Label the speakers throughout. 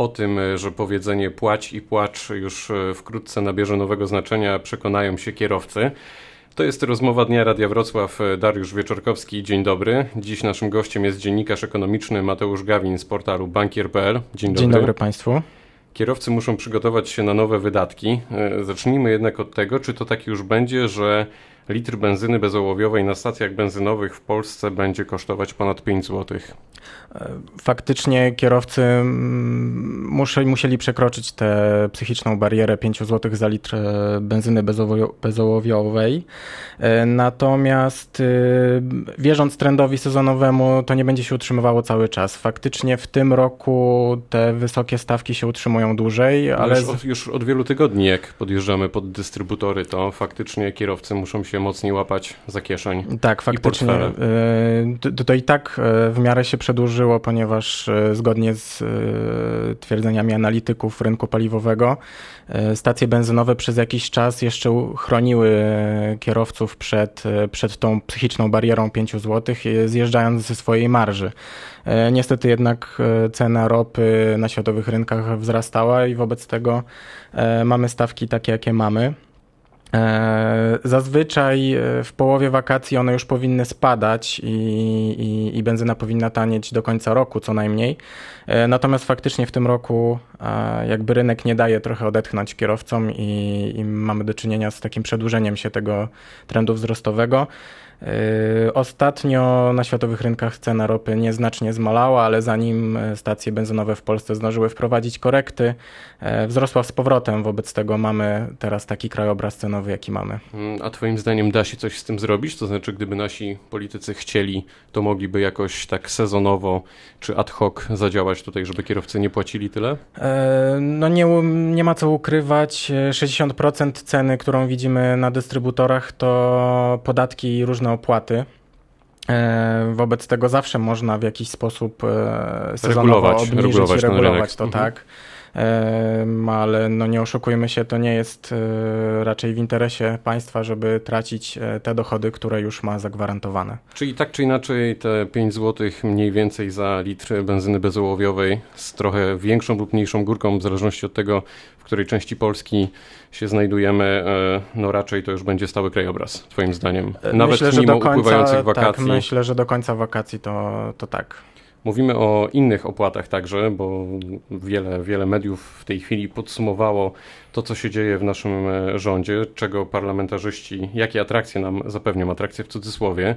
Speaker 1: O tym, że powiedzenie płać i płacz już wkrótce nabierze nowego znaczenia, przekonają się kierowcy. To jest rozmowa Dnia Radia Wrocław. Dariusz Wieczorkowski, dzień dobry. Dziś naszym gościem jest dziennikarz ekonomiczny Mateusz Gawin z portalu bankier.pl.
Speaker 2: Dzień dobry. Dzień dobry Państwu.
Speaker 1: Kierowcy muszą przygotować się na nowe wydatki. E, zacznijmy jednak od tego, czy to tak już będzie, że litr benzyny bezołowiowej na stacjach benzynowych w Polsce będzie kosztować ponad 5 zł.
Speaker 2: Faktycznie kierowcy muszę, musieli przekroczyć tę psychiczną barierę 5 zł za litr e, benzyny bezołowiowej. E, natomiast e, wierząc trendowi sezonowemu, to nie będzie się utrzymywało cały czas. Faktycznie w tym roku te wysokie stawki się utrzymują dłużej,
Speaker 1: no ale... Już od, już od wielu tygodni, jak podjeżdżamy pod dystrybutory, to faktycznie kierowcy muszą się mocniej łapać za kieszeń.
Speaker 2: Tak, faktycznie. To, to i tak w miarę się przedłużyło, ponieważ e, zgodnie z e, twierdzeniami analityków rynku paliwowego, e, stacje benzynowe przez jakiś czas jeszcze chroniły kierowców przed, przed tą psychiczną barierą 5 zł, zjeżdżając ze swojej marży. Niestety jednak cena ropy na światowych rynkach wzrastała i wobec tego mamy stawki takie, jakie mamy. E, zazwyczaj e, w połowie wakacji one już powinny spadać i, i, i, benzyna powinna tanieć do końca roku co najmniej. E, natomiast faktycznie w tym roku jakby rynek nie daje trochę odetchnąć kierowcom i, i mamy do czynienia z takim przedłużeniem się tego trendu wzrostowego. Yy, ostatnio na światowych rynkach cena ropy nieznacznie zmalała, ale zanim e, stacje benzynowe w Polsce zdążyły wprowadzić korekty, e, wzrosła z powrotem. Wobec tego mamy teraz taki krajobraz cenowy, jaki mamy.
Speaker 1: Mm, a Twoim zdaniem da się coś z tym zrobić? To znaczy, gdyby nasi politycy chcieli, to mogliby jakoś tak sezonowo czy ad hoc zadziałać tutaj, żeby kierowcy nie płacili tyle?
Speaker 2: E, no nie, nie ma co ukrywać. 60% ceny, którą widzimy na dystrybutorach, to podatki i różne opłaty. E, wobec tego zawsze można w jakiś sposób e, sezonowo regulować, obniżyć regulować, regulować to, mhm. tak ale no nie oszukujmy się, to nie jest e, raczej w interesie państwa, żeby tracić e, te dochody, które już ma zagwarantowane.
Speaker 1: Czyli tak czy inaczej te 5 zł mniej więcej za litr benzyny bezołowiowej z trochę większą lub mniejszą górką, w zależności od tego, w której części Polski się znajdujemy, e, no raczej to już będzie stały krajobraz, twoim zdaniem. Nawet myślę, mimo końca, upływających tak, wakacji.
Speaker 2: Tak, myślę, że do końca wakacji to, to tak.
Speaker 1: Mówimy o innych opłatach także, bo wiele, wiele mediów w tej chwili podsumowało to, co się dzieje w naszym e, rządzie, czego parlamentarzyści, jakie atrakcje nam zapewnią, atrakcje w cudzysłowie.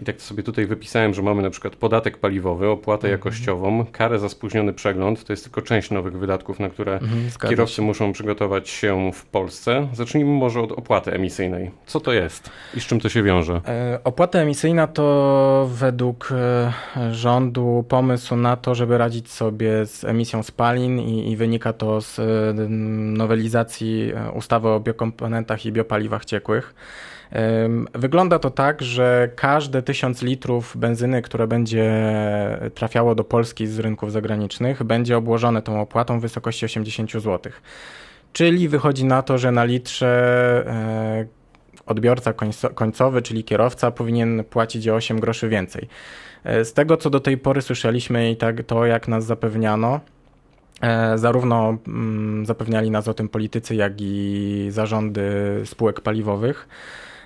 Speaker 1: I tak sobie tutaj wypisałem, że mamy na przykład podatek paliwowy, opłatę mhm. jakościową, karę za spóźniony przegląd, to jest tylko część nowych wydatków, na które mhm, kierowcy muszą przygotować się w Polsce. Zacznijmy może od opłaty emisyjnej. Co to jest i z czym to się wiąże?
Speaker 2: E, opłata emisyjna to według e, rządu pomysł na to, żeby radzić sobie z emisją spalin i, i wynika to z nowelizacji nowelizacji e, ustawy o biokomponentach i biopaliwach ciekłych. Wygląda to tak, że każde tysiąc litrów benzyny, które będzie trafiało do Polski z rynków zagranicznych, będzie obłożone tą opłatą w wysokości 80 zł. Czyli wychodzi na to, że na litrze e, odbiorca końcowy, czyli kierowca, powinien płacić o 8 groszy więcej. E, z tego, co do tej pory słyszeliśmy i tak to, jak nas zapewniano, zarówno mm, zapewniali nas o tym politycy, jak i zarządy spółek paliwowych.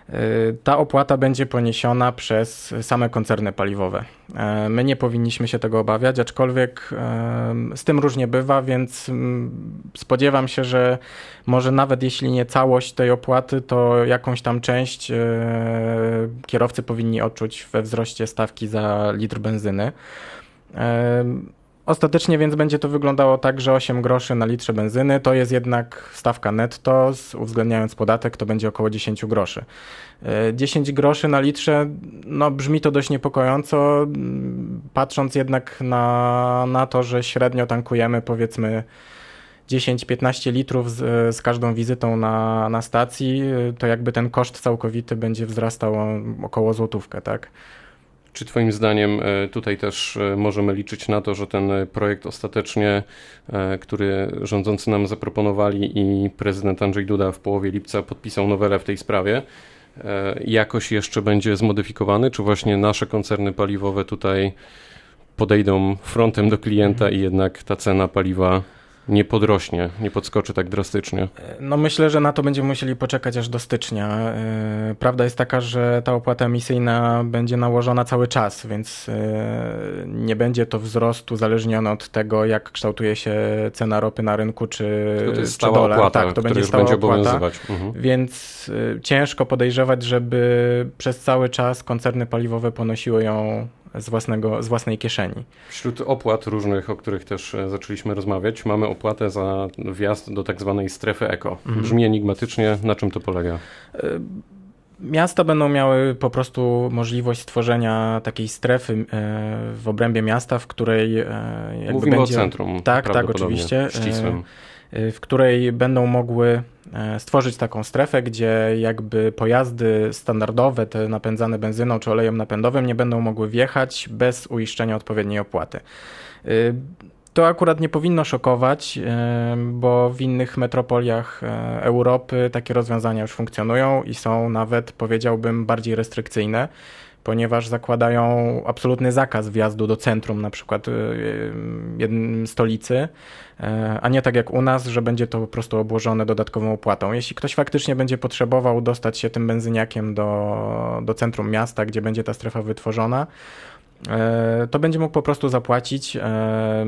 Speaker 2: E, ta opłata będzie poniesiona przez same koncerny paliwowe. E, my nie powinniśmy się tego obawiać, aczkolwiek z tym różnie bywa, więc mm, spodziewam się, że może nawet jeśli nie całość tej opłaty, to jakąś tam część kierowcy powinni odczuć we wzroście stawki za litr benzyny. Ostatecznie więc będzie to wyglądało tak, że 8 groszy na litrze benzyny to jest jednak stawka netto, uwzględniając podatek to będzie około 10 groszy. 10 e, groszy na litrze, no brzmi to dość niepokojąco, patrząc jednak na, na to, że średnio tankujemy powiedzmy 10-15 litrów z, z, każdą wizytą na, na stacji, to jakby ten koszt całkowity będzie wzrastał około złotówkę, tak?
Speaker 1: Czy Twoim zdaniem e, tutaj też e, możemy liczyć na to, że ten projekt ostatecznie, e, który rządzący nam zaproponowali i prezydent Andrzej Duda w połowie lipca podpisał nowelę w tej sprawie, jakoś jeszcze będzie zmodyfikowany? Czy właśnie nasze koncerny paliwowe tutaj podejdą frontem do klienta i jednak ta cena paliwa nie podrośnie, nie podskoczy tak drastycznie?
Speaker 2: No myślę, że na to będziemy musieli poczekać aż do stycznia. E, prawda jest taka, że ta opłata emisyjna będzie nałożona cały czas, więc e, nie będzie to wzrost uzależniony od tego, jak kształtuje się cena ropy na rynku, czy,
Speaker 1: to jest
Speaker 2: czy dolar.
Speaker 1: Opłata,
Speaker 2: tak, to
Speaker 1: będzie stała będzie opłata.
Speaker 2: Mhm. Więc e, ciężko podejrzewać, żeby przez cały czas koncerny paliwowe ponosiły ją z, własnego, z własnej kieszeni.
Speaker 1: Wśród opłat różnych, o których też e, zaczęliśmy rozmawiać, mamy opłatę za wjazd do tak zwanej strefy eko. Mhm. Brzmi enigmatycznie, na czym to polega? E,
Speaker 2: miasta będą miały po prostu możliwość stworzenia takiej strefy e, w obrębie miasta, w której
Speaker 1: jakby Mówimy będzie... o centrum.
Speaker 2: Tak, tak, oczywiście.
Speaker 1: Ścisłym.
Speaker 2: Y, w której będą mogły e, stworzyć taką strefę, gdzie jakby pojazdy standardowe, te napędzane benzyną czy olejem napędowym, nie będą mogły wjechać bez uiszczenia odpowiedniej opłaty. Y, to akurat nie powinno szokować, e, bo w innych metropoliach e, Europy takie rozwiązania już funkcjonują i są nawet, powiedziałbym, bardziej restrykcyjne ponieważ zakładają absolutny zakaz wjazdu do centrum, na przykład y, y, stolicy, e, a nie tak jak u nas, że będzie to po prostu obłożone dodatkową opłatą. Jeśli ktoś faktycznie będzie potrzebował dostać się tym benzyniakiem do, do centrum miasta, gdzie będzie ta strefa wytworzona, to będzie mógł po prostu zapłacić. E,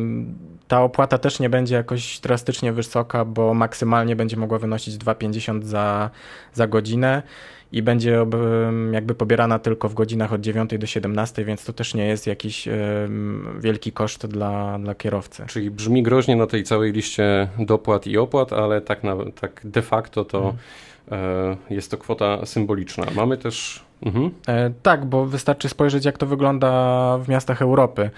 Speaker 2: ta opłata też nie będzie jakoś drastycznie wysoka, bo maksymalnie będzie mogła wynosić 2,50 za, za godzinę i będzie jakby pobierana tylko w godzinach od 9 do 17, więc to też nie jest jakiś wielki koszt dla, dla kierowcy.
Speaker 1: Czyli brzmi groźnie na tej całej liście dopłat i opłat, ale tak, na, tak de facto to. E, jest to kwota symboliczna. Mamy też.
Speaker 2: Mhm. E, tak, bo wystarczy spojrzeć, jak to wygląda w miastach Europy.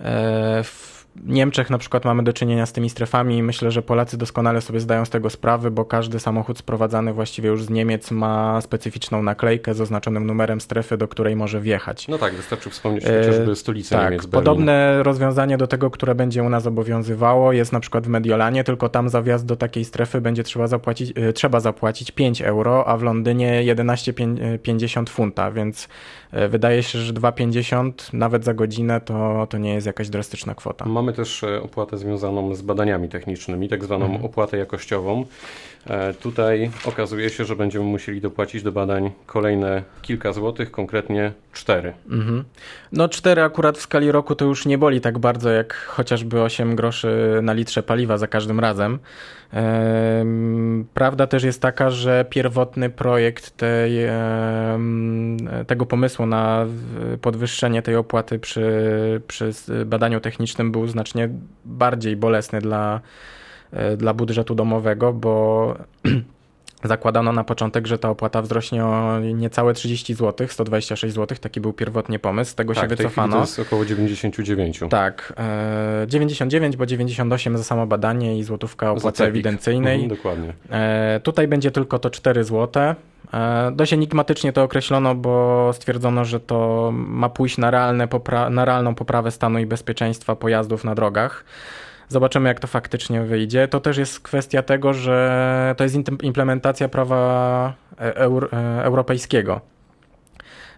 Speaker 2: E, w Niemczech na przykład mamy do czynienia z tymi strefami i myślę, że Polacy doskonale sobie zdają z tego sprawy, bo każdy samochód sprowadzany właściwie już z Niemiec ma specyficzną naklejkę z oznaczonym numerem strefy, do której może wjechać.
Speaker 1: No tak, wystarczy wspomnieć e, chociażby stolicę tak, Niemiec,
Speaker 2: Berlin. Podobne rozwiązanie do tego, które będzie u nas obowiązywało jest na przykład w Mediolanie, tylko tam za wjazd do takiej strefy będzie trzeba zapłacić, e, trzeba zapłacić 5 euro, a w Londynie 11,50 funta, więc e, wydaje się, że 2,50 nawet za godzinę to, to nie jest jakaś drastyczna kwota.
Speaker 1: Mamy też e, opłatę związaną z badaniami technicznymi, tak zwaną mhm. opłatę jakościową. E, tutaj okazuje się, że będziemy musieli dopłacić do badań kolejne kilka złotych, konkretnie cztery. Mhm.
Speaker 2: No cztery akurat w skali roku to już nie boli tak bardzo jak chociażby 8 groszy na litrze paliwa za każdym razem. Prawda też jest taka, że pierwotny projekt tej, tego pomysłu na podwyższenie tej opłaty przy, przy badaniu technicznym był znacznie bardziej bolesny dla E, dla budżetu domowego, bo zakładano na początek, że ta opłata wzrośnie o niecałe 30 zł, 126 zł, taki był pierwotnie pomysł, z tego
Speaker 1: tak,
Speaker 2: się wycofano.
Speaker 1: to jest około 99.
Speaker 2: Tak, 99, e, bo 98 za samo badanie i złotówka opłaty ewidencyjnej. Mhm,
Speaker 1: dokładnie.
Speaker 2: E, tutaj będzie tylko to 4 zł. Dość enigmatycznie to określono, bo stwierdzono, że to ma pójść na, popra na realną poprawę stanu i bezpieczeństwa pojazdów na drogach. Zobaczymy, jak to faktycznie wyjdzie. To też jest kwestia tego, że to jest implementacja prawa e, e, europejskiego.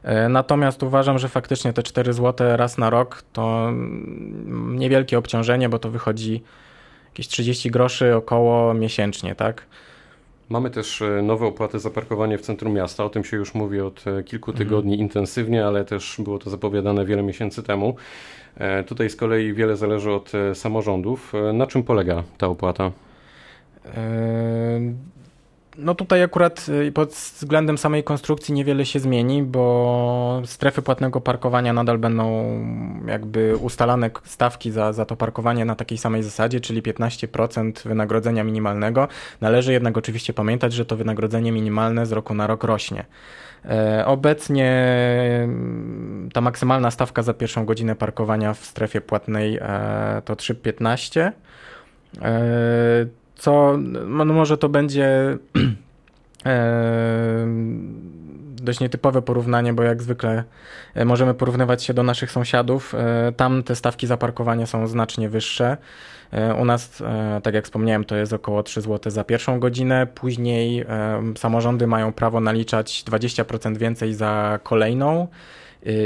Speaker 2: E, natomiast uważam, że faktycznie te 4 zł raz na rok to niewielkie obciążenie, bo to wychodzi jakieś 30 groszy około miesięcznie, tak?
Speaker 1: Mamy też nowe opłaty za parkowanie w centrum miasta. O tym się już mówi od kilku tygodni mhm. intensywnie, ale też było to zapowiadane wiele miesięcy temu. E, tutaj z kolei wiele zależy od e, samorządów. E, na czym polega ta opłata?
Speaker 2: No tutaj akurat pod względem samej konstrukcji niewiele się zmieni, bo strefy płatnego parkowania nadal będą jakby ustalane stawki za, za to parkowanie na takiej samej zasadzie, czyli 15% wynagrodzenia minimalnego. Należy jednak oczywiście pamiętać, że to wynagrodzenie minimalne z roku na rok rośnie. E, obecnie mm, ta maksymalna stawka za pierwszą godzinę parkowania w strefie płatnej e, to 3,15. E, co no może to będzie dość nietypowe porównanie, bo jak zwykle możemy porównywać się do naszych sąsiadów. Tam te stawki za parkowanie są znacznie wyższe. E, u nas, e, tak jak wspomniałem, to jest około 3 zł za pierwszą godzinę. Później e, samorządy mają prawo naliczać 20% więcej za kolejną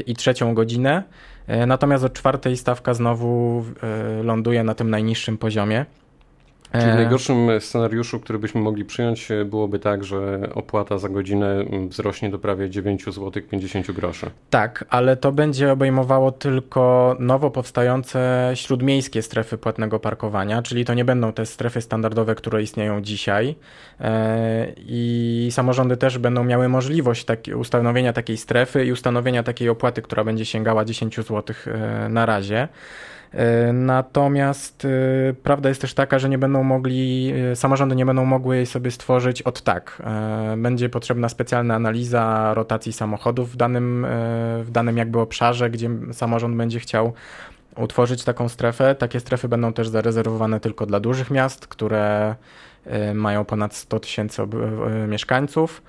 Speaker 2: i trzecią godzinę. Natomiast od czwartej stawka znowu ląduje na tym najniższym poziomie.
Speaker 1: Czyli w e, najgorszym scenariuszu, który byśmy mogli przyjąć, e, byłoby tak, że opłata za godzinę mm, wzrośnie do prawie 9 zł 50 groszy.
Speaker 2: Tak, ale to będzie obejmowało tylko nowo powstające śródmiejskie strefy płatnego parkowania, czyli to nie będą te strefy standardowe, które istnieją dzisiaj. E, I samorządy też będą miały możliwość tak, ustanowienia takiej strefy i ustanowienia takiej opłaty, która będzie sięgała 10 zł na razie. E, natomiast e, prawda jest też taka, że nie będą mogli, e, samorządy nie będą mogły jej sobie stworzyć od tak. Będzie potrzebna specjalna analiza rotacji samochodów w danym, w danym jakby obszarze, gdzie samorząd będzie chciał utworzyć taką strefę. Takie strefy będą też zarezerwowane tylko dla dużych miast, które mają ponad 100 tysięcy mieszkańców.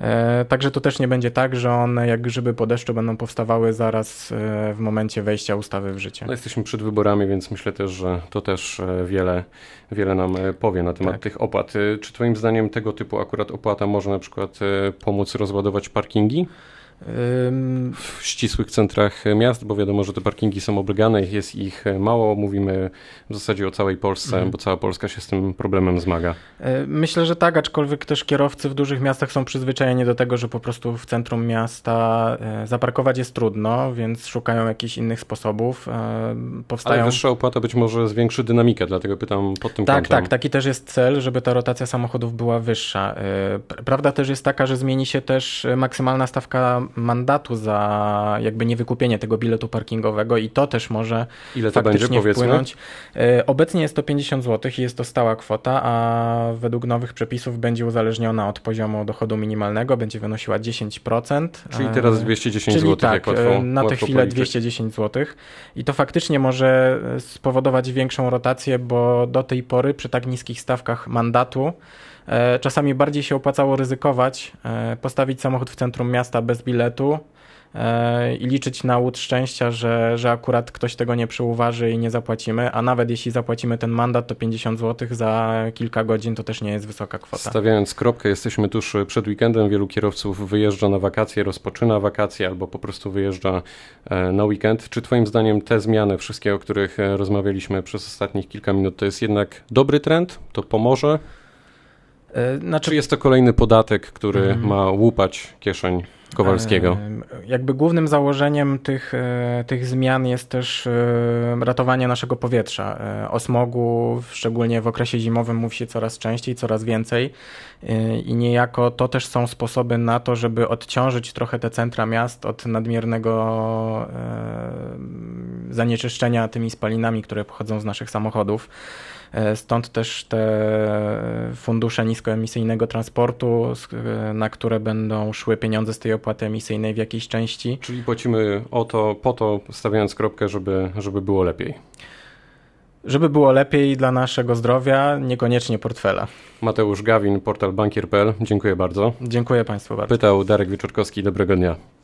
Speaker 2: E, także to też nie będzie tak, że one jak grzyby po deszczu będą powstawały zaraz e, w momencie wejścia ustawy w życie.
Speaker 1: No jesteśmy przed wyborami, więc myślę też, że to też e, wiele, wiele nam powie na temat tak. tych opłat. Czy Twoim zdaniem tego typu akurat opłata może na przykład pomóc rozładować parkingi? W ścisłych centrach miast, bo wiadomo, że te parkingi są oblegane, jest ich mało. Mówimy w zasadzie o całej Polsce, mhm. bo cała Polska się z tym problemem zmaga.
Speaker 2: E, myślę, że tak, aczkolwiek też kierowcy w dużych miastach są przyzwyczajeni do tego, że po prostu w centrum miasta e, zaparkować jest trudno, więc szukają jakichś innych sposobów. E,
Speaker 1: powstają... Ale wyższa opłata być może zwiększy dynamikę, dlatego pytam pod tym
Speaker 2: tak,
Speaker 1: kątem.
Speaker 2: Tak, tak, taki też jest cel, żeby ta rotacja samochodów była wyższa. Prawda też jest taka, że zmieni się też maksymalna stawka mandatu za jakby niewykupienie tego biletu parkingowego i to też może
Speaker 1: Ile to
Speaker 2: faktycznie
Speaker 1: będzie,
Speaker 2: wpłynąć. E, obecnie jest to 50 zł i jest to stała kwota, a według nowych przepisów będzie uzależniona od poziomu dochodu minimalnego, będzie wynosiła 10%.
Speaker 1: Czyli teraz 210
Speaker 2: Czyli
Speaker 1: zł.
Speaker 2: Tak,
Speaker 1: jak łatwo,
Speaker 2: e, na tę chwilę policzyć. 210 zł i to faktycznie może spowodować większą rotację, bo do tej pory przy tak niskich stawkach mandatu E, czasami bardziej się opłacało ryzykować, e, postawić samochód w centrum miasta bez biletu e, i liczyć na łód szczęścia, że, że akurat ktoś tego nie przyuważy i nie zapłacimy, a nawet jeśli zapłacimy ten mandat, to 50 zł za kilka godzin to też nie jest wysoka kwota.
Speaker 1: Stawiając kropkę, jesteśmy tuż przed weekendem. Wielu kierowców wyjeżdża na wakacje, rozpoczyna wakacje albo po prostu wyjeżdża na weekend. Czy Twoim zdaniem te zmiany, wszystkie, o których rozmawialiśmy przez ostatnich kilka minut, to jest jednak dobry trend? To pomoże?
Speaker 2: E, znaczy...
Speaker 1: Czy jest to kolejny podatek, który mhm. ma łupać kieszeń Kowalskiego?
Speaker 2: E, jakby głównym założeniem tych, e, tych zmian jest też ratowanie naszego powietrza. O smogu, szczególnie w okresie zimowym, mówi się coraz częściej, coraz więcej i niejako to też są sposoby na to, żeby odciążyć trochę te centra miast od nadmiernego zanieczyszczenia tymi spalinami, które pochodzą z naszych samochodów. E, stąd też te fundusze niskoemisyjnego transportu, na które będą szły pieniądze z tej opłaty emisyjnej w jakiejś części.
Speaker 1: Czyli płacimy o to, po to, stawiając kropkę, żeby, żeby było lepiej.
Speaker 2: Żeby było lepiej dla naszego zdrowia, niekoniecznie portfela.
Speaker 1: Mateusz Gawin, portal bankier.pl. Dziękuję bardzo.
Speaker 2: Dziękuję Państwu bardzo.
Speaker 1: Pytał Darek Wieczorkowski. Dobrego dnia.